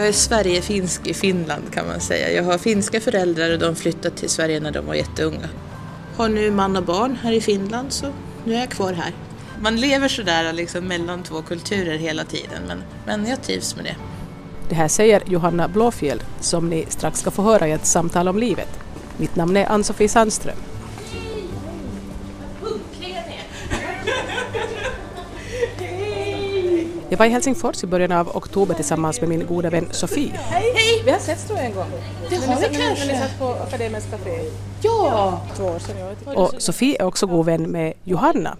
Jag är Sverigefinsk i Finland kan man säga. Jag har finska föräldrar och de flyttade till Sverige när de var jätteunga. Har nu man och barn här i Finland så nu är jag kvar här. Man lever sådär liksom mellan två kulturer hela tiden men, men jag trivs med det. Det här säger Johanna Blåfjell som ni strax ska få höra i ett samtal om livet. Mitt namn är Ann-Sofie Sandström. Var i Helsingfors i början av oktober tillsammans med min goda vän Sofie. Hej! Hej! Vi har setts jag en gång. Det har vi kanske. När ni satt på Akademiens café. Ja! Två år sedan. Och Sofie är också god vän med Johanna.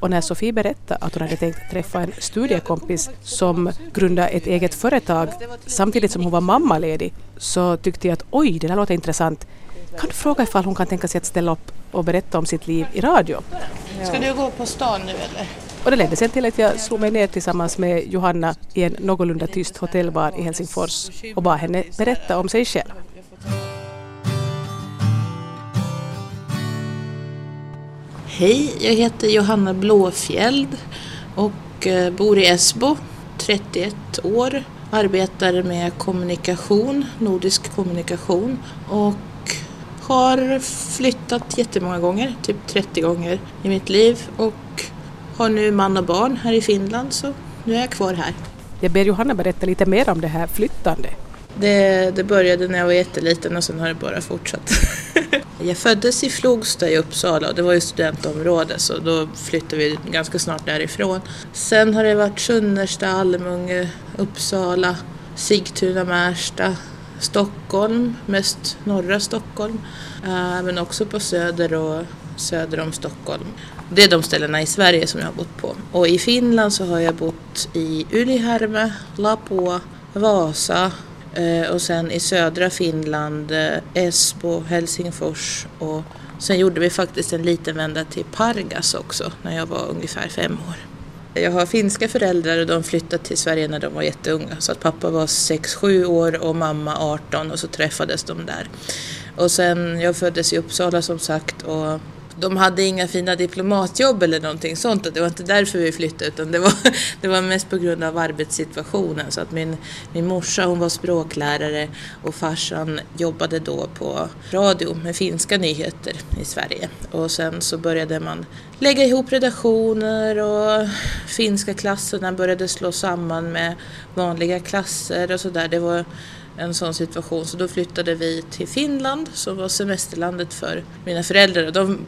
Och när Sofie berättade att hon hade tänkt träffa en studiekompis som grundade ett eget företag samtidigt som hon var mammaledig så tyckte jag att oj, det där låter intressant. Kan du fråga ifall hon kan tänka sig att ställa upp och berätta om sitt liv i radio? Ska du gå på stan nu eller? Och det ledde sen till att jag slog mig ner tillsammans med Johanna i en någorlunda tyst hotellbar i Helsingfors och bad henne berätta om sig själv. Hej, jag heter Johanna Blåfjeld och eh, bor i Esbo, 31 år. Arbetar med kommunikation, nordisk kommunikation och har flyttat jättemånga gånger, typ 30 gånger i mitt liv och har nu man och barn här i Finland så nu är jag kvar här. Jag ber Johanna berätta lite mer om det här flyttande. Det, det började när jag var jätteliten och sen har det bara fortsatt. jag föddes i Flogsta i Uppsala och det var ju studentområde så då flyttade vi ganska snart därifrån. Sen har det varit Sunnersta, Almunge, Uppsala, Sigtuna, Märsta, Stockholm, mest norra Stockholm, äh, men också på Söder och söder om Stockholm. Det är de ställena i Sverige som jag har bott på. Och i Finland så har jag bott i Ylihärme, Lapua, Vasa eh, och sen i södra Finland eh, Esbo, Helsingfors och sen gjorde vi faktiskt en liten vända till Pargas också när jag var ungefär fem år. Jag har finska föräldrar och de flyttade till Sverige när de var jätteunga. Så att pappa var 6-7 år och mamma 18 och så träffades de där. Och sen, jag föddes i Uppsala som sagt och de hade inga fina diplomatjobb eller någonting sånt och det var inte därför vi flyttade utan det var, det var mest på grund av arbetssituationen. Så att min, min morsa hon var språklärare och farsan jobbade då på radio med finska nyheter i Sverige. Och sen så började man lägga ihop redaktioner och finska klasserna började slå samman med vanliga klasser och sådär. Det var en sån situation. Så då flyttade vi till Finland som var semesterlandet för mina föräldrar. De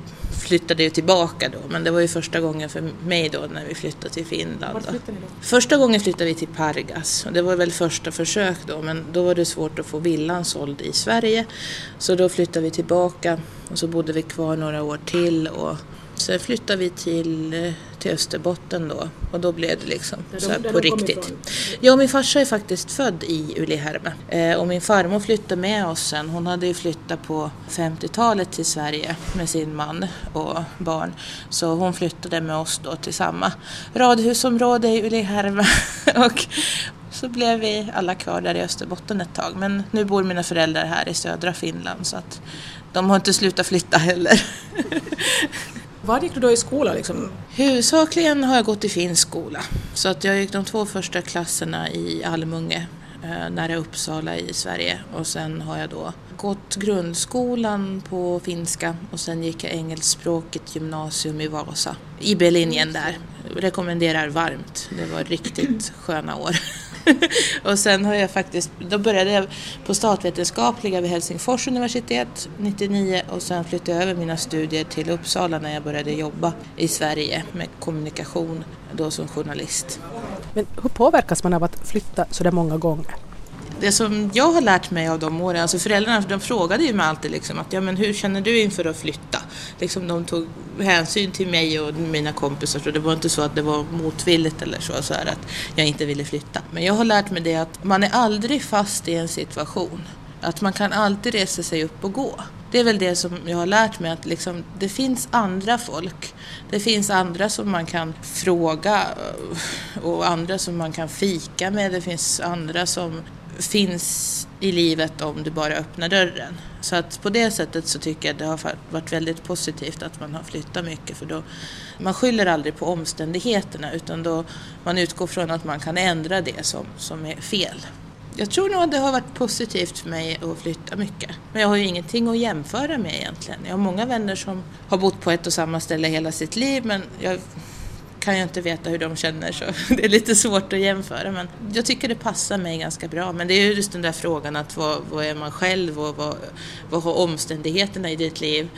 flyttade ju tillbaka då. Men det var ju första gången för mig då när vi flyttade till Finland. Vart flyttade ni då? Första gången flyttade vi till Pargas. Och det var väl första försök då. Men då var det svårt att få villan såld i Sverige. Så då flyttade vi tillbaka. Och så bodde vi kvar några år till. Och Sen flyttade vi till, eh, till Österbotten då och då blev det liksom så här på riktigt. Ja, min farsa är faktiskt född i Ylihärme eh, och min farmor flyttade med oss sen. Hon hade ju flyttat på 50-talet till Sverige med sin man och barn. Så hon flyttade med oss då till samma radhusområde i Ylihärme och så blev vi alla kvar där i Österbotten ett tag. Men nu bor mina föräldrar här i södra Finland så att de har inte slutat flytta heller. Var gick du då i skola liksom? Huvudsakligen har jag gått i finsk skola. Så att jag gick de två första klasserna i Almunge, eh, nära Uppsala i Sverige. Och sen har jag då gått grundskolan på finska och sen gick jag engelskspråkigt gymnasium i Vasa. IB-linjen där. Rekommenderar varmt. Det var riktigt sköna år. och sen har jag faktiskt, då började jag på statvetenskapliga vid Helsingfors universitet 99 och sen flyttade jag över mina studier till Uppsala när jag började jobba i Sverige med kommunikation då som journalist. Men hur påverkas man av att flytta så där många gånger? Det som jag har lärt mig av de åren, alltså föräldrarna de frågade ju mig alltid liksom att ja men hur känner du inför att flytta? Liksom de tog hänsyn till mig och mina kompisar så det var inte så att det var motvilligt eller så, så här att jag inte ville flytta. Men jag har lärt mig det att man är aldrig fast i en situation. Att man kan alltid resa sig upp och gå. Det är väl det som jag har lärt mig att liksom, det finns andra folk. Det finns andra som man kan fråga och andra som man kan fika med. Det finns andra som finns i livet om du bara öppnar dörren. Så att på det sättet så tycker jag det har varit väldigt positivt att man har flyttat mycket för då man skyller aldrig på omständigheterna utan då man utgår från att man kan ändra det som, som är fel. Jag tror nog att det har varit positivt för mig att flytta mycket. Men jag har ju ingenting att jämföra med egentligen. Jag har många vänner som har bott på ett och samma ställe hela sitt liv men jag kan jag inte veta hur de känner så det är lite svårt att jämföra. Men jag tycker det passar mig ganska bra. Men det är ju just den där frågan att vad, vad är man själv och vad, vad har omständigheterna i ditt liv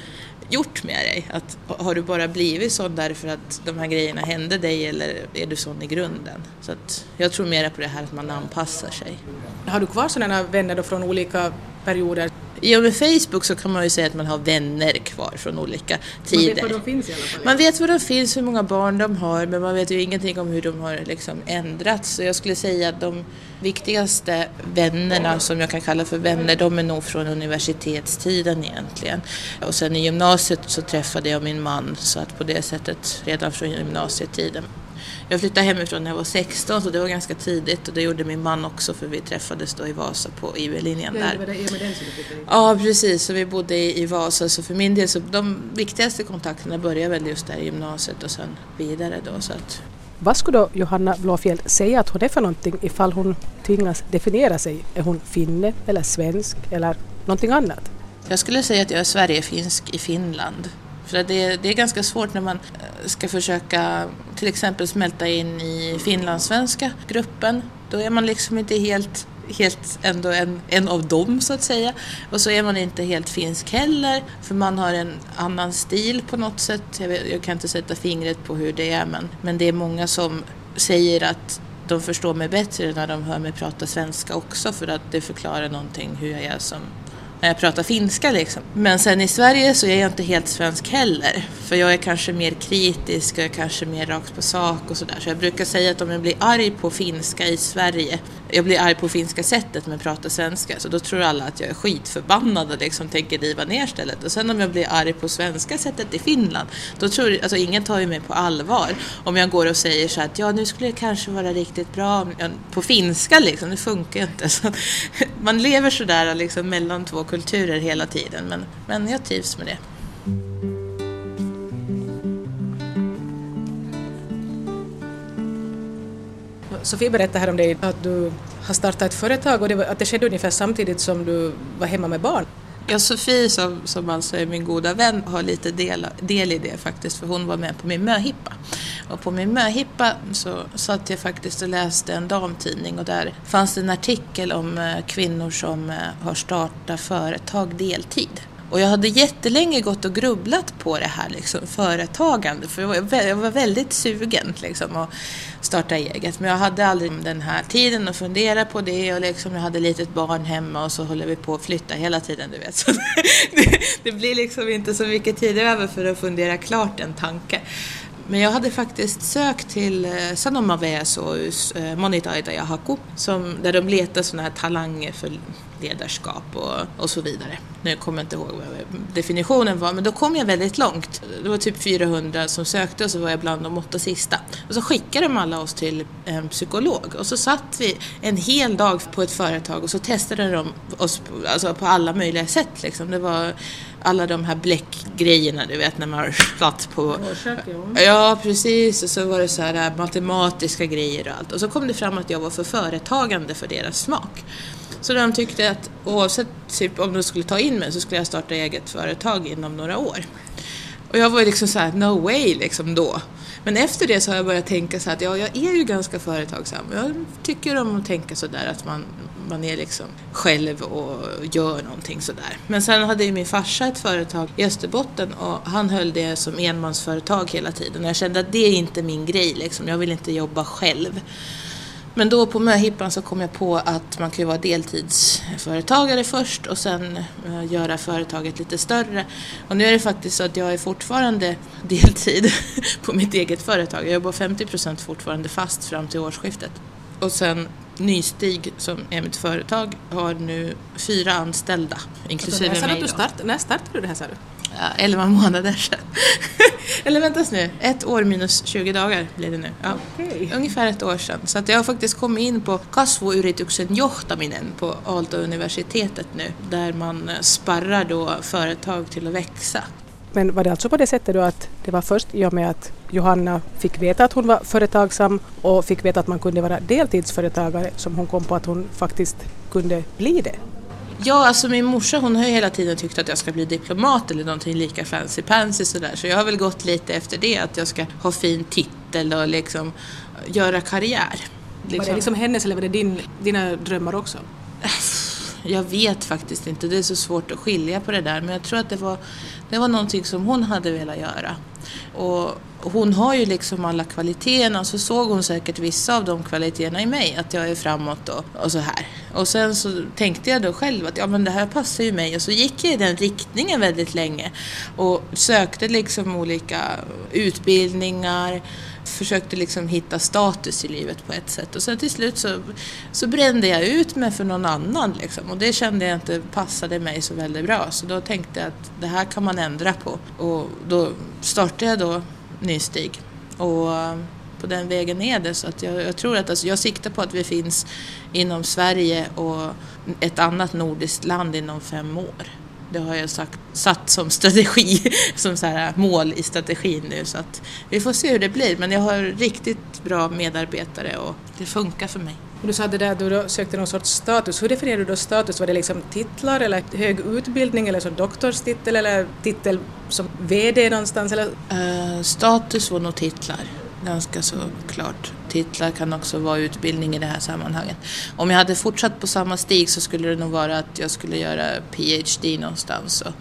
gjort med dig? Att, har du bara blivit sån därför att de här grejerna hände dig eller är du sån i grunden? Så att jag tror mer på det här att man anpassar sig. Har du kvar sådana vänner då från olika perioder? Och med Facebook så kan man ju säga att man har vänner kvar från olika tider. Man vet var de finns i alla fall. Man vet var de finns, hur många barn de har, men man vet ju ingenting om hur de har liksom ändrats. Så jag skulle säga att de viktigaste vännerna, som jag kan kalla för vänner, de är nog från universitetstiden egentligen. Och sen i gymnasiet så träffade jag min man, så att på det sättet redan från gymnasietiden. Jag flyttade hemifrån när jag var 16 så det var ganska tidigt och det gjorde min man också för vi träffades då i Vasa på IB-linjen där. Ja, det var den som du Ja precis, så vi bodde i, i Vasa så för min del så de viktigaste kontakterna började väl just där i gymnasiet och sen vidare då så att Vad skulle då Johanna Blåfjell säga att hon är för någonting ifall hon tvingas definiera sig? Är hon finne eller svensk eller någonting annat? Jag skulle säga att jag är Sverigefinsk i Finland. För det, det är ganska svårt när man eh, ska försöka till exempel smälta in i finlandssvenska gruppen. Då är man liksom inte helt helt ändå en, en av dem så att säga. Och så är man inte helt finsk heller för man har en annan stil på något sätt. Jag, vet, jag kan inte sätta fingret på hur det är men, men det är många som säger att de förstår mig bättre när de hör mig prata svenska också för att det förklarar någonting hur jag är som när jag pratar finska liksom. Men sen i Sverige så är jag inte helt svensk heller. För jag är kanske mer kritisk och jag är kanske mer rakt på sak och sådär. Så jag brukar säga att om jag blir arg på finska i Sverige, jag blir arg på finska sättet men pratar svenska, så då tror alla att jag är skitförbannad och liksom tänker riva ner stället. Och sen om jag blir arg på svenska sättet i Finland, då tror alltså ingen tar ju mig på allvar. Om jag går och säger så att ja nu skulle det kanske vara riktigt bra på finska liksom, det funkar ju inte. Så man lever sådär liksom mellan två kulturer hela tiden men, men jag trivs med det. Sofie berättade här om dig att du har startat ett företag och det att det skedde ungefär samtidigt som du var hemma med barn. Ja, Sofie som, som alltså är min goda vän har lite del, del i det faktiskt för hon var med på min möhippa. Och på min möhippa så satt jag faktiskt och läste en damtidning och där fanns det en artikel om eh, kvinnor som eh, har startat företag deltid. Och jag hade jättelänge gått och grubblat på det här liksom, företagande för jag var väldigt sugen liksom, att starta eget. Men jag hade aldrig den här tiden att fundera på det och liksom, jag hade litet barn hemma och så håller vi på att flytta hela tiden du vet. Så det, det blir liksom inte så mycket tid över för att fundera klart en tanke. Men jag hade faktiskt sökt till eh, Sanoma Sanomaväsås eh, Monitaita Haku, som, där de letar sådana här talanger för ledarskap och, och så vidare. Nu kommer jag inte ihåg vad definitionen var, men då kom jag väldigt långt. Det var typ 400 som sökte och så var jag bland de åtta sista. Och så skickade de alla oss till en psykolog och så satt vi en hel dag på ett företag och så testade de oss på, alltså på alla möjliga sätt. Liksom. Det var alla de här bläckgrejerna, du vet när man satt på... Ja, precis. Och så var det så här äh, matematiska grejer och allt. Och så kom det fram att jag var för företagande för deras smak. Så de tyckte att oavsett typ, om de skulle ta in mig så skulle jag starta eget företag inom några år. Och jag var ju liksom så här, no way liksom då. Men efter det så har jag börjat tänka så att ja, jag är ju ganska företagsam. Jag tycker om att tänka sådär att man, man är liksom själv och gör någonting sådär. Men sen hade ju min farsa ett företag i Österbotten och han höll det som enmansföretag hela tiden. Och jag kände att det är inte min grej liksom. Jag vill inte jobba själv. Men då på möhippan så kom jag på att man kan ju vara deltidsföretagare först och sen uh, göra företaget lite större. Och nu är det faktiskt så att jag är fortfarande deltid på mitt eget företag. Jag jobbar 50% fortfarande fast fram till årsskiftet. Och sen Nystig, som är mitt företag, har nu fyra anställda, inklusive alltså, mig. Du start, när startade du det här sa du? Ja, 11 månader sedan. Eller vänta nu, ett år minus 20 dagar blir det nu. Ja. Okay. Ungefär ett år sedan. Så att jag har faktiskt kommit in på kasvuyrityksen johtaminen på Aalto-universitetet nu, där man sparrar då företag till att växa. Men var det alltså på det sättet då att det var först i och med att Johanna fick veta att hon var företagsam och fick veta att man kunde vara deltidsföretagare som hon kom på att hon faktiskt kunde bli det? Ja, alltså min morsa hon har ju hela tiden tyckt att jag ska bli diplomat eller någonting lika fancy pansy sådär. Så jag har väl gått lite efter det, att jag ska ha fin titel och liksom göra karriär. Liksom. Var det liksom hennes eller var det din, dina drömmar också? Jag vet faktiskt inte, det är så svårt att skilja på det där. Men jag tror att det var, det var någonting som hon hade velat göra. Och hon har ju liksom alla kvaliteterna så såg hon säkert vissa av de kvaliteterna i mig, att jag är framåt och, och så här. Och sen så tänkte jag då själv att ja men det här passar ju mig. Och så gick jag i den riktningen väldigt länge och sökte liksom olika utbildningar, försökte liksom hitta status i livet på ett sätt. Och sen till slut så, så brände jag ut mig för någon annan liksom. Och det kände jag inte passade mig så väldigt bra. Så då tänkte jag att det här kan man ändra på. Och då startade jag då Nystig och eh, på den vägen är det så att jag, jag tror att alltså, jag siktar på att vi finns inom Sverige och ett annat nordiskt land inom fem år. Det har jag sagt, satt som strategi, som så här eh, mål i strategin nu så att vi får se hur det blir men jag har riktigt bra medarbetare och det funkar för mig. Du sa det där att du sökte någon sorts status. Hur definierar du då status? Var det liksom titlar eller hög utbildning eller som doktorstitel eller titel som VD någonstans? Eller? Uh, status var nog titlar ganska så klart. Titlar kan också vara utbildning i det här sammanhanget. Om jag hade fortsatt på samma stig så skulle det nog vara att jag skulle göra PhD någonstans. Och,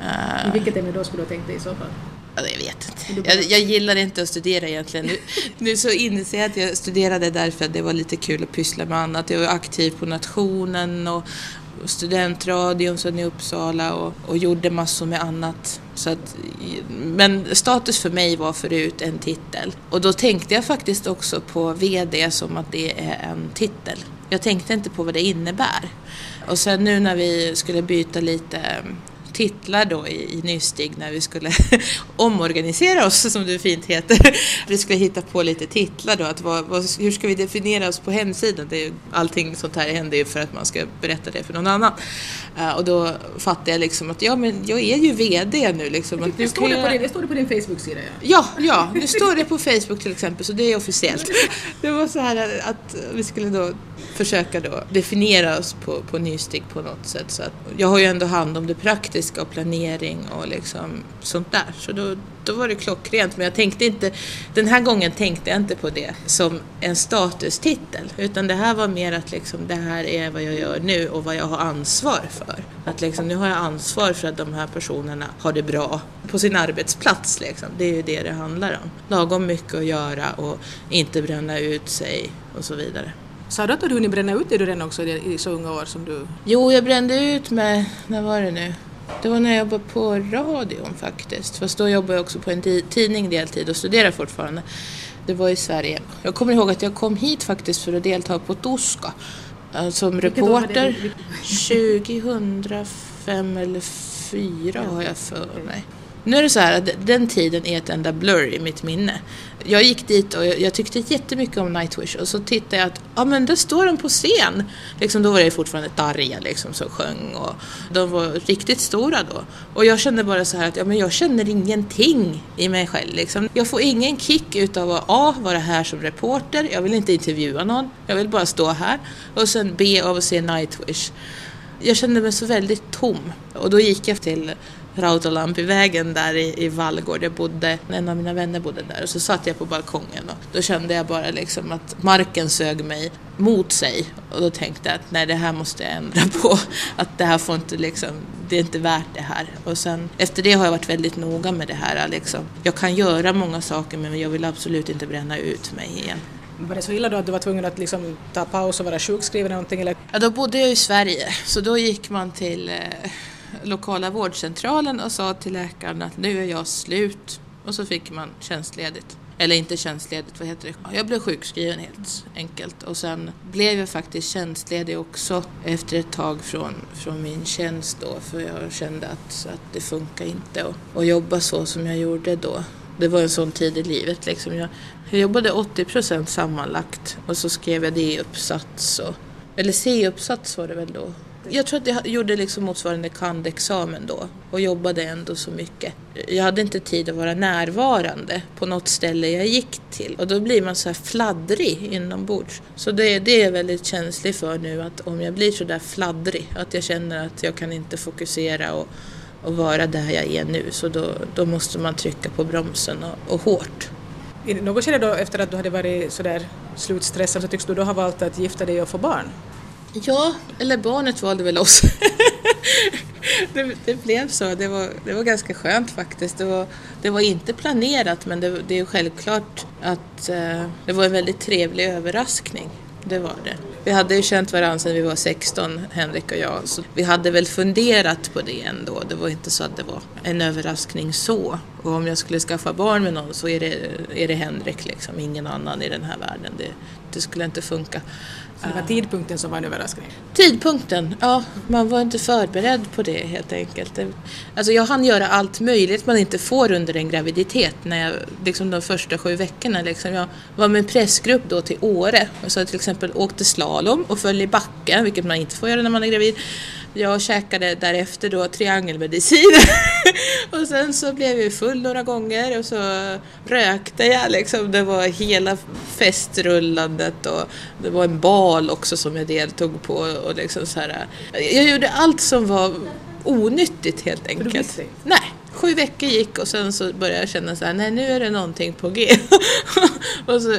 uh, I vilket ämne då skulle du tänkt dig i så fall? Jag vet inte. Jag, jag gillar inte att studera egentligen. Nu, nu så inser jag att jag studerade därför att det var lite kul att pyssla med annat. Jag var aktiv på Nationen och studentradion sen i Uppsala och, och gjorde massor med annat. Så att, men status för mig var förut en titel. Och då tänkte jag faktiskt också på VD som att det är en titel. Jag tänkte inte på vad det innebär. Och sen nu när vi skulle byta lite titlar då i, i Nystig när vi skulle omorganisera oss som det fint heter. Vi skulle hitta på lite titlar då, att vad, vad, hur ska vi definiera oss på hemsidan? Det är, allting sånt här händer ju för att man ska berätta det för någon annan. Uh, och då fattade jag liksom att ja men jag är ju VD nu liksom. Att nu står det, på din, det står det på din Facebook-sida ja. Ja, ja, nu står det på Facebook till exempel så det är officiellt. Det var så här att vi skulle då försöka då definiera oss på, på Nystig på något sätt. Så att jag har ju ändå hand om det praktiska och planering och liksom sånt där. Så då, då var det klockrent. Men jag tänkte inte, den här gången tänkte jag inte på det som en statustitel. Utan det här var mer att liksom, det här är vad jag gör nu och vad jag har ansvar för. Att liksom, nu har jag ansvar för att de här personerna har det bra på sin arbetsplats. Liksom. Det är ju det det handlar om. Lagom mycket att göra och inte bränna ut sig och så vidare. Sa du att du hunnit bränna ut dig redan också i så unga år som du... Jo, jag brände ut mig, när var det nu? Det var när jag jobbade på radion faktiskt. Fast då jobbade jag också på en tidning deltid och studerade fortfarande. Det var i Sverige. Jag kommer ihåg att jag kom hit faktiskt för att delta på Toska eh, som reporter. 2005 eller 2004 har jag för mig. Nu är det så här att den tiden är ett enda blur i mitt minne. Jag gick dit och jag tyckte jättemycket om Nightwish och så tittade jag att ja men där står de på scen. Liksom, då var det fortfarande Darja liksom som sjöng och de var riktigt stora då. Och jag kände bara så här att ja men jag känner ingenting i mig själv liksom. Jag får ingen kick utav att A. vara här som reporter, jag vill inte intervjua någon, jag vill bara stå här. Och sen B. av att se Nightwish. Jag kände mig så väldigt tom och då gick jag till Rautalampivägen där i, i Vallgård. Jag bodde, en av mina vänner bodde där och så satt jag på balkongen och då kände jag bara liksom att marken sög mig mot sig och då tänkte jag att nej det här måste jag ändra på. Att det här får inte liksom, det är inte värt det här. Och sen efter det har jag varit väldigt noga med det här liksom. Jag kan göra många saker men jag vill absolut inte bränna ut mig igen. Var det så illa då att du var tvungen att liksom ta paus och vara sjukskriven någonting? Eller? Ja, då bodde jag i Sverige, så då gick man till eh, lokala vårdcentralen och sa till läkaren att nu är jag slut. Och så fick man tjänstledigt. Eller inte tjänstledigt, vad heter det? Jag blev sjukskriven helt enkelt. Och sen blev jag faktiskt tjänstledig också efter ett tag från, från min tjänst då. För jag kände att, att det funkar inte att, att jobba så som jag gjorde då. Det var en sån tid i livet liksom. Jag, jag jobbade 80 procent sammanlagt och så skrev jag det i uppsats. Och, eller C-uppsats var det väl då jag tror att jag gjorde liksom motsvarande kandexamen då och jobbade ändå så mycket. Jag hade inte tid att vara närvarande på något ställe jag gick till och då blir man så här fladdrig inombords. Så det, det är jag väldigt känslig för nu att om jag blir så där fladdrig, att jag känner att jag kan inte fokusera och, och vara där jag är nu så då, då måste man trycka på bromsen och, och hårt. I något skede då efter att du hade varit sådär slutstressad så tycks du då ha valt att gifta dig och få barn? Ja, eller barnet valde väl oss. det, det, blev så. Det var, det var ganska skönt faktiskt. Det var, det var inte planerat men det, det är självklart att eh, det var en väldigt trevlig överraskning. Det var det. Vi hade ju känt varandra sedan vi var 16, Henrik och jag, så vi hade väl funderat på det ändå. Det var inte så att det var en överraskning så. Och om jag skulle skaffa barn med någon så är det, är det Henrik, liksom. ingen annan i den här världen. Det, det skulle inte funka. Så det var tidpunkten som var en överraskning? Tidpunkten, ja. Man var inte förberedd på det helt enkelt. Alltså jag hann göra allt möjligt man inte får under en graviditet. När jag, liksom de första sju veckorna. Liksom. Jag var med en pressgrupp då till Åre. Så till exempel åkte slalom och föll i backen, vilket man inte får göra när man är gravid. Jag käkade därefter då triangelmedicin och sen så blev jag full några gånger och så rökte jag liksom. Det var hela festrullandet och det var en bal också som jag deltog på och liksom så här. Jag gjorde allt som var onyttigt helt enkelt. Nej, sju veckor gick och sen så började jag känna så här, nej nu är det någonting på G. och så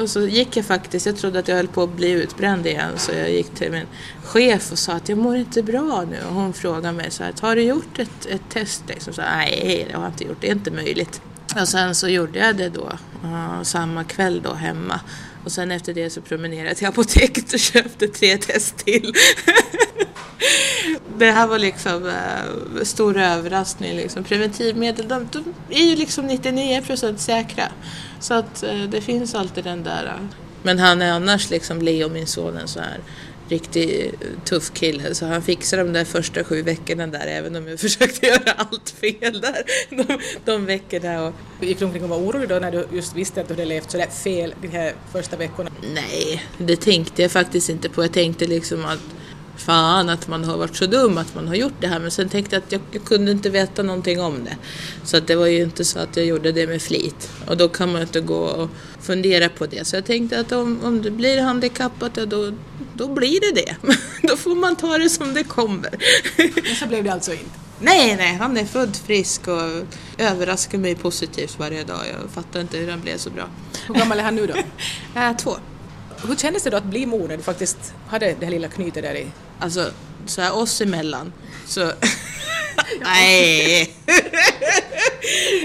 och så gick jag faktiskt, jag trodde att jag höll på att bli utbränd igen, så jag gick till min chef och sa att jag mår inte bra nu. Och hon frågade mig så här, har du gjort ett, ett test? Liksom, så, Nej, det har jag inte gjort, det är inte möjligt. Och sen så gjorde jag det då, eh, samma kväll då hemma. Och sen efter det så promenerade jag till apoteket och köpte tre test till. det här var liksom uh, stor överraskning. Liksom. Preventivmedel, de, de är ju liksom 99% säkra. Så att uh, det finns alltid den där. Uh. Men han är annars liksom Leo, min son, en så här riktigt tuff kille så han fixade de där första sju veckorna där även om jag försökte göra allt fel där de, de veckorna. Och... Gick du omkring och var orolig då när du just visste att du hade levt sådär fel de här första veckorna? Nej, det tänkte jag faktiskt inte på. Jag tänkte liksom att fan att man har varit så dum att man har gjort det här men sen tänkte jag att jag, jag, kunde inte veta någonting om det. Så att det var ju inte så att jag gjorde det med flit och då kan man inte gå och fundera på det. Så jag tänkte att om, om det blir handikappat, ja, då, då blir det det. då får man ta det som det kommer. men så blev det alltså inte? Nej, nej, han är född frisk och överraskar mig positivt varje dag. Jag fattar inte hur han blev så bra. Hur gammal är han nu då? äh, två. Hur kändes det då att bli mor när du faktiskt hade det här lilla knytet där i? Alltså, så här oss emellan så... Nej!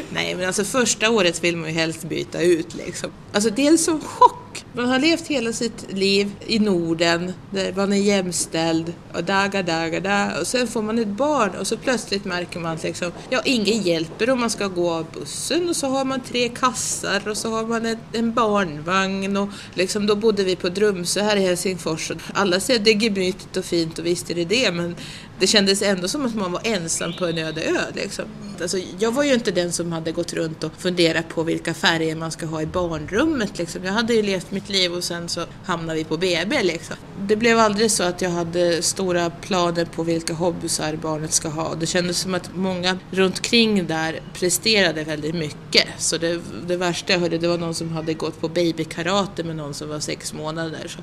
Nej men alltså första året vill man ju helst byta ut liksom. Alltså dels som chock. Man har levt hela sitt liv i Norden, där man är jämställd och daga daga da. Och sen får man ett barn och så plötsligt märker man att liksom, ja ingen hjälper om man ska gå av bussen. Och så har man tre kassar och så har man en, en barnvagn och liksom då bodde vi på Drumsö här i Helsingfors. Och alla ser det är gemytligt och fint och visst är det det men det kändes ändå som att man var ensam på en öde ö. Liksom. Alltså, jag var ju inte den som hade gått runt och funderat på vilka färger man ska ha i barnrummet. Liksom. Jag hade ju levt mitt liv och sen så hamnade vi på BB. Liksom. Det blev aldrig så att jag hade stora planer på vilka hobbysar barnet ska ha. Det kändes som att många runt omkring där presterade väldigt mycket. Så det, det värsta jag hörde det var någon som hade gått på babykarate med någon som var sex månader. Så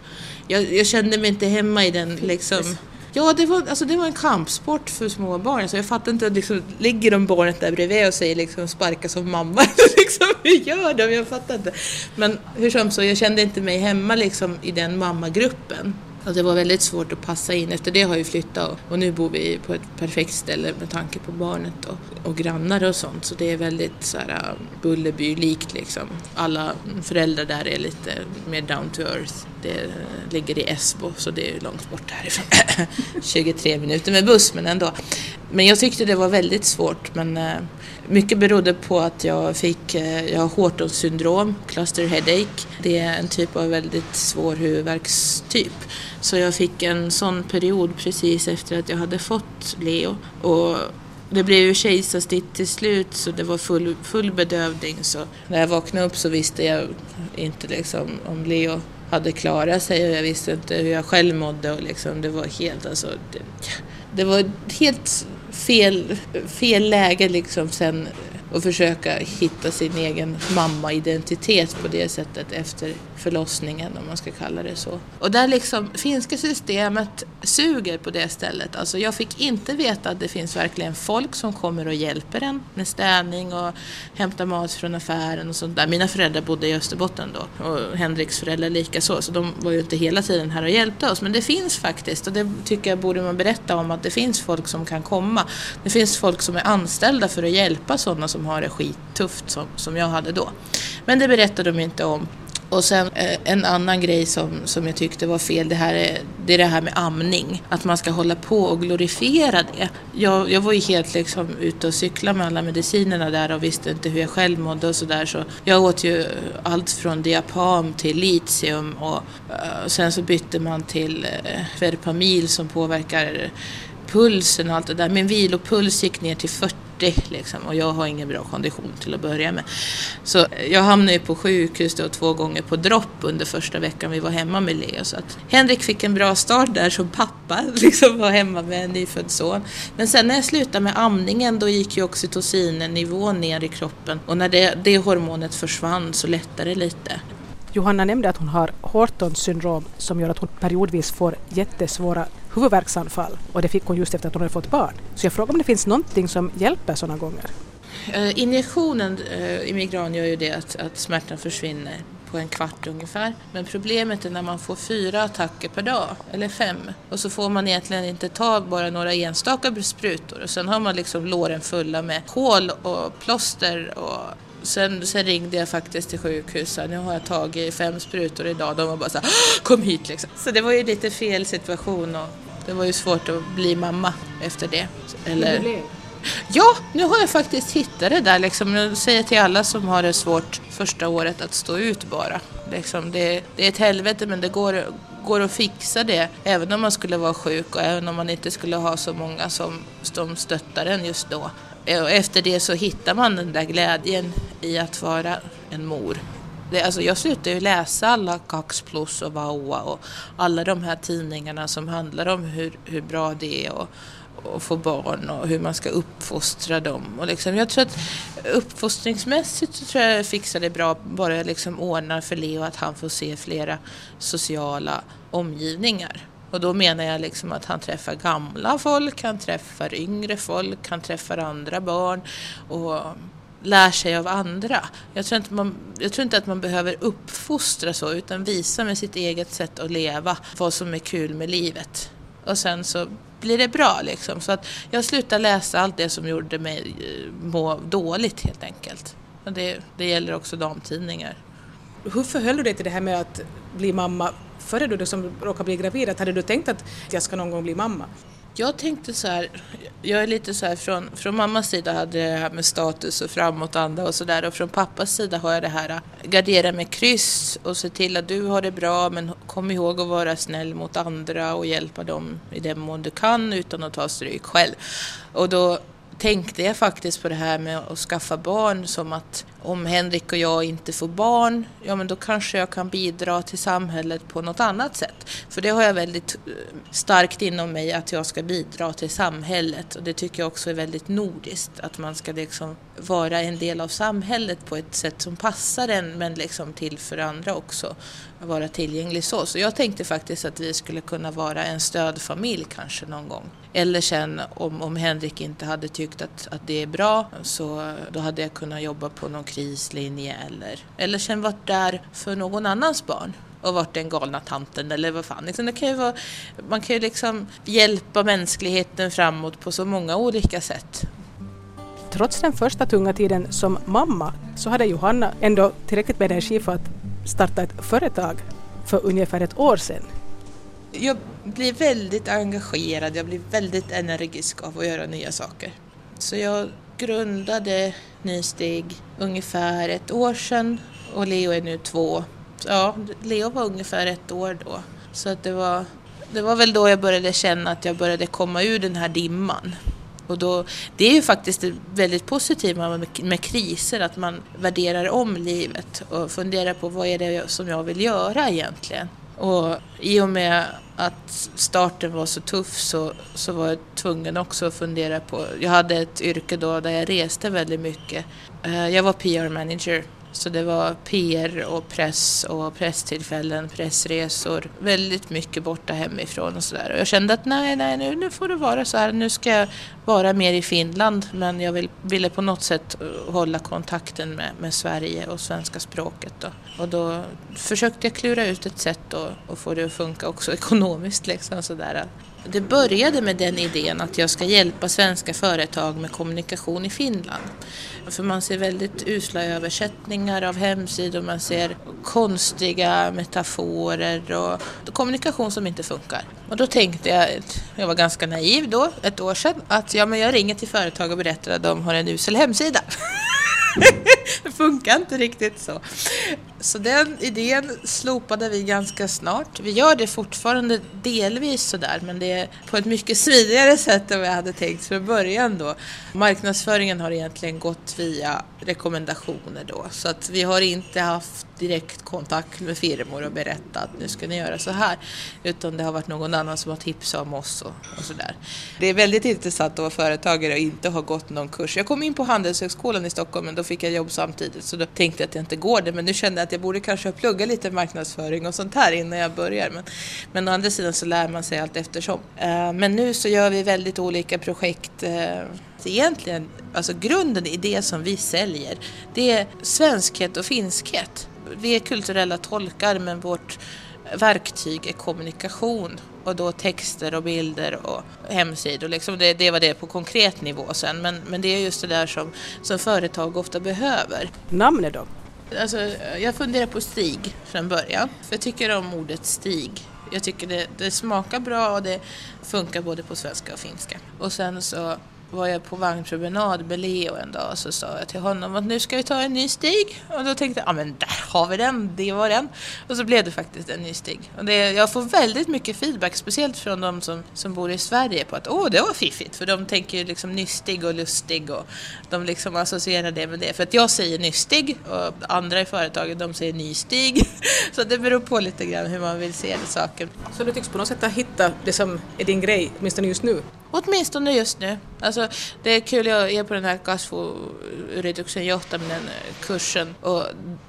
jag, jag kände mig inte hemma i den liksom Ja, det var, alltså, det var en kampsport för små barn. Så jag fattar inte, liksom, ligger de barnet där bredvid och säger liksom sparka som mamma? liksom, hur gör de? Jag fattar inte. Men hur som så, jag kände inte mig hemma liksom, i den mammagruppen. Alltså det var väldigt svårt att passa in. Efter det har jag flyttat och, och nu bor vi på ett perfekt ställe med tanke på barnet och, och grannar och sånt. Så det är väldigt så här, um, Bullerby-likt liksom. Alla föräldrar där är lite mer down to earth. Det ligger i Esbo så det är långt bort härifrån. 23 minuter med buss men ändå. Men jag tyckte det var väldigt svårt men eh, mycket berodde på att jag fick, eh, jag har Hortons syndrom, cluster headache. Det är en typ av väldigt svår huvudvärkstyp. Så jag fick en sån period precis efter att jag hade fått Leo. Och det blev ju kejsarsnitt till slut så det var full, full bedövning. Så när jag vaknade upp så visste jag inte liksom om Leo hade klarat sig och jag visste inte hur jag själv mådde och liksom, det var helt alltså, det, det var helt fel, fel läge liksom sen att försöka hitta sin egen mamma-identitet på det sättet efter förlossningen om man ska kalla det så. Och där liksom finska systemet suger på det stället. Alltså jag fick inte veta att det finns verkligen folk som kommer och hjälper en med städning och hämtar mat från affären och sånt där. Mina föräldrar bodde i Österbotten då och Henriks föräldrar likaså, så de var ju inte hela tiden här och hjälpte oss. Men det finns faktiskt och det tycker jag borde man berätta om att det finns folk som kan komma. Det finns folk som är anställda för att hjälpa sådana som har det skittufft som, som jag hade då. Men det berättade de inte om och sen eh, en annan grej som, som jag tyckte var fel, det, här är, det är det här med amning. Att man ska hålla på och glorifiera det. Jag, jag var ju helt liksom ute och cykla med alla medicinerna där och visste inte hur jag själv mådde och sådär. Så jag åt ju allt från diapam till litium och eh, och sen så bytte man till eh, Verpamil som påverkar pulsen och allt det där. Min vilopuls gick ner till 40 liksom, och jag har ingen bra kondition till att börja med. Så jag hamnade ju på sjukhus då två gånger på dropp under första veckan vi var hemma med Leo. Så att Henrik fick en bra start där som pappa, liksom var hemma med en nyfödd son. Men sen när jag slutade med amningen då gick ju oxytocinnivån ner i kroppen och när det, det hormonet försvann så lättade det lite. Johanna nämnde att hon har Hortons syndrom som gör att hon periodvis får jättesvåra huvudvärksanfall och det fick hon just efter att hon hade fått barn. Så jag frågar om det finns någonting som hjälper sådana gånger? Uh, injektionen uh, i migran gör ju det att, att smärtan försvinner på en kvart ungefär. Men problemet är när man får fyra attacker per dag, eller fem. Och så får man egentligen inte ta bara några enstaka sprutor. Och sen har man liksom låren fulla med hål och plåster och Sen, sen, ringde jag faktiskt till sjukhuset. Nu har jag tagit fem sprutor idag. De var bara så här, kom hit liksom. Så det var ju lite fel situation och det var ju svårt att bli mamma efter det. Eller... Ja, nu har jag faktiskt hittat det där liksom. Jag säger till alla som har det svårt första året att stå ut bara. Liksom, det, det är ett helvete men det går, går att fixa det även om man skulle vara sjuk och även om man inte skulle ha så många som, som stöttar en just då. Eh, och efter det så hittar man den där glädjen i att vara en mor. Det, alltså jag slutade ju läsa alla Kax Plus och Vaua och alla de här tidningarna som handlar om hur, hur bra det är och, och få barn och hur man ska uppfostra dem. Och liksom, jag tror att uppfostringsmässigt så tror jag jag fixar det bra bara jag liksom ordnar för Leo att han får se flera sociala omgivningar. Och då menar jag liksom att han träffar gamla folk, han träffar yngre folk, han träffar andra barn och lär sig av andra. Jag tror, inte man, jag tror inte att man behöver uppfostra så utan visa med sitt eget sätt att leva vad som är kul med livet. Och sen så blir det bra liksom. Så att jag slutar läsa allt det som gjorde mig eh, må dåligt helt enkelt. Och det, det gäller också damtidningar. Hur förhöll du dig till det här med att bli mamma före du som råkade bli gravid? Att hade du tänkt att jag ska någon gång bli mamma? Jag tänkte så här, jag är lite så här från, från mammas sida hade jag det här med status och framåtanda och sådär och från pappas sida har jag det här gardera med kryss och se till att du har det bra men kom ihåg att vara snäll mot andra och hjälpa dem i den mån du kan utan att ta stryk själv. Och då tänkte jag faktiskt på det här med att skaffa barn som att om Henrik och jag inte får barn, ja men då kanske jag kan bidra till samhället på något annat sätt. För det har jag väldigt eh, starkt inom mig att jag ska bidra till samhället och det tycker jag också är väldigt nordiskt, att man ska liksom vara en del av samhället på ett sätt som passar en men liksom till för andra också, vara tillgänglig så. Så jag tänkte faktiskt att vi skulle kunna vara en stödfamilj kanske någon gång. Eller sen om, om Henrik inte hade tyckt att, att det är bra så då hade jag kunnat jobba på någon krislinje eller, eller sen varit där för någon annans barn och varit den galna tanten eller vad fan. Liksom det kan ju vara, man kan ju liksom hjälpa mänskligheten framåt på så många olika sätt. Trots den första tunga tiden som mamma så hade Johanna ändå tillräckligt med energi för att starta ett företag för ungefär ett år sedan. Jag blir väldigt engagerad, jag blir väldigt energisk av att göra nya saker. Så jag grundade Nysteg ungefär ett år sedan och Leo är nu två. Ja, Leo var ungefär ett år då. Så att det var, det var väl då jag började känna att jag började komma ur den här dimman. Och då, det är ju faktiskt det väldigt positiva med, med kriser, att man värderar om livet och funderar på vad är det som jag vill göra egentligen. Och i och med att starten var så tuff så, så var jag tvungen också att fundera på, jag hade ett yrke då där jag reste väldigt mycket. Eh, jag var PR manager så det var PR och press och presstillfällen, pressresor, väldigt mycket borta hemifrån och sådär. Och jag kände att nej, nej, nu, nu får det vara så här, nu ska jag vara mer i Finland men jag vill, ville på något sätt eh, hålla kontakten med, med Sverige och svenska språket. Då. Och då försökte jag klura ut ett sätt att få det att funka också ekonomiskt. Liksom, sådär. Det började med den idén att jag ska hjälpa svenska företag med kommunikation i Finland. För man ser väldigt usla översättningar av hemsidor, man ser konstiga metaforer och kommunikation som inte funkar. Och då tänkte jag, jag var ganska naiv då, ett år sedan, att ja, men jag ringer till företag och berättar att de har en usel hemsida. det funkar inte riktigt så. Så den idén slopade vi ganska snart. Vi gör det fortfarande delvis sådär men det är på ett mycket smidigare sätt än vad jag hade tänkt från början då. Marknadsföringen har egentligen gått via rekommendationer då så att vi har inte haft direkt kontakt med firmor och berättat att nu ska ni göra så här utan det har varit någon annan som har tipsat om oss och, och sådär. Det är väldigt intressant att vara företagare och inte ha gått någon kurs. Jag kom in på Handelshögskolan i Stockholm men då fick jag jobb samtidigt så då tänkte jag att jag inte går det men nu kände jag att jag jag borde kanske plugga lite marknadsföring och sånt här innan jag börjar. Men, men å andra sidan så lär man sig allt eftersom. Eh, men nu så gör vi väldigt olika projekt. Eh, egentligen, alltså grunden i det som vi säljer, det är svenskhet och finskhet. Vi är kulturella tolkar men vårt verktyg är kommunikation och då texter och bilder och hemsidor. Liksom det, det var det på konkret nivå sen men, men det är just det där som, som företag ofta behöver. Namnet då? Alltså, jag funderar på Stig från början. För jag tycker om ordet Stig. Jag tycker det, det smakar bra och det funkar både på svenska och finska. Och sen så var jag på vagnpromenad med Leo en dag och så sa jag till honom att nu ska vi ta en ny stig. Och då tänkte jag, ja men där har vi den, det var den. Och så blev det faktiskt en ny stig. Och det, jag får väldigt mycket feedback, speciellt från de som, som bor i Sverige på att åh, det var fiffigt. För de tänker ju liksom nystig och lustig och de liksom associerar det med det. För att jag säger nystig och andra i företaget de säger nystig. Så det beror på lite grann hur man vill se det saken. Så du tycks på något sätt ha hittat det som är din grej, åtminstone just nu? Åtminstone just nu. Alltså, det är kul, jag är på den här kasvuyrityksen johtaminen-kursen och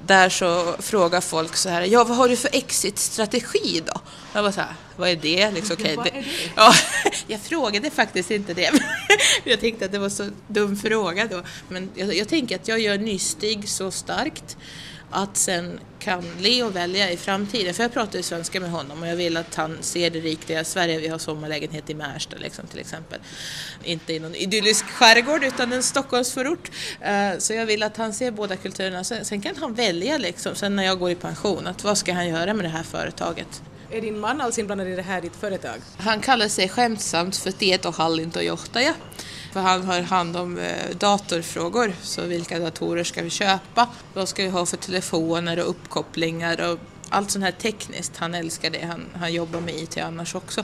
där så frågar folk så här, ja vad har du för exit-strategi då? Jag var så här, vad är det? Liksom, okay, vad är det? Ja, jag frågade faktiskt inte det. jag tänkte att det var så dum fråga då. Men jag, jag tänker att jag gör nystig så starkt att sen kan Leo välja i framtiden, för jag pratar ju svenska med honom och jag vill att han ser det riktiga Sverige. Vi har sommarlägenhet i Märsta liksom, till exempel. Inte i någon idyllisk skärgård utan en Stockholmsförort. Uh, så jag vill att han ser båda kulturerna. Sen, sen, kan han välja liksom, sen när jag går i pension, att vad ska han göra med det här företaget? Är din man alls inblandad i det här, ditt företag? Han kallar sig skämtsamt för tietohallintojohtaja. För han har hand om eh, datorfrågor, så vilka datorer ska vi köpa? Vad ska vi ha för telefoner och uppkopplingar och allt sånt här tekniskt. Han älskar det, han, han jobbar med IT annars också.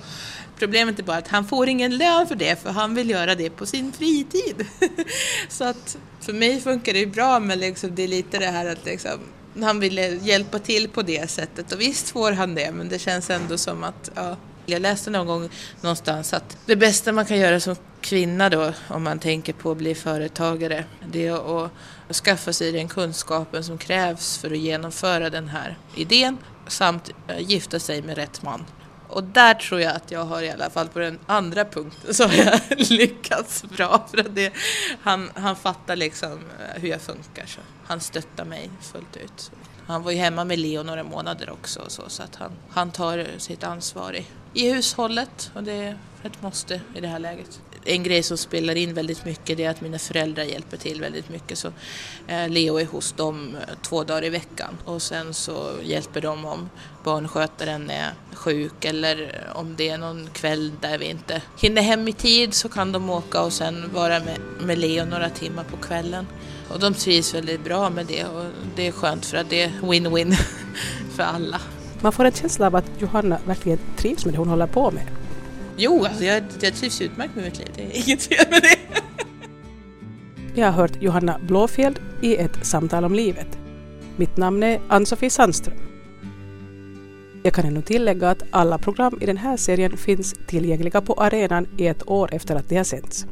Problemet är bara att han får ingen lön för det, för han vill göra det på sin fritid. så att för mig funkar det bra, men liksom, det är lite det här att liksom, han vill hjälpa till på det sättet och visst får han det, men det känns ändå som att ja, jag läste någon gång någonstans att det bästa man kan göra som kvinna då, om man tänker på att bli företagare, det är att skaffa sig den kunskapen som krävs för att genomföra den här idén samt gifta sig med rätt man. Och där tror jag att jag har i alla fall på den andra punkten så har jag lyckats bra. För att det, han, han fattar liksom eh, hur jag funkar så han stöttar mig fullt ut. Han var ju hemma med Leo några månader också så, så att han, han tar sitt ansvar i, i hushållet och det är ett måste i det här läget. En grej som spelar in väldigt mycket är att mina föräldrar hjälper till väldigt mycket. Så eh, Leo är hos dem eh, två dagar i veckan och sen så hjälper de om barnskötaren är sjuk eller eh, om det är någon kväll där vi inte hinner hem i tid så kan de åka och sen vara med, med Leo några timmar på kvällen. Och de trivs väldigt bra med det och det är skönt för att det är win-win för alla. Man får en känsla av att Johanna verkligen trivs med det hon håller på med. Jo, alltså jag, jag trivs utmärkt med mitt liv. Det är inget fel med det. Jag har hört Johanna Blåfjeld i ett samtal om livet. Mitt namn är Ann-Sofie Sandström. Jag kan ännu tillägga att alla program i den här serien finns tillgängliga på arenan i ett år efter att de har sänts.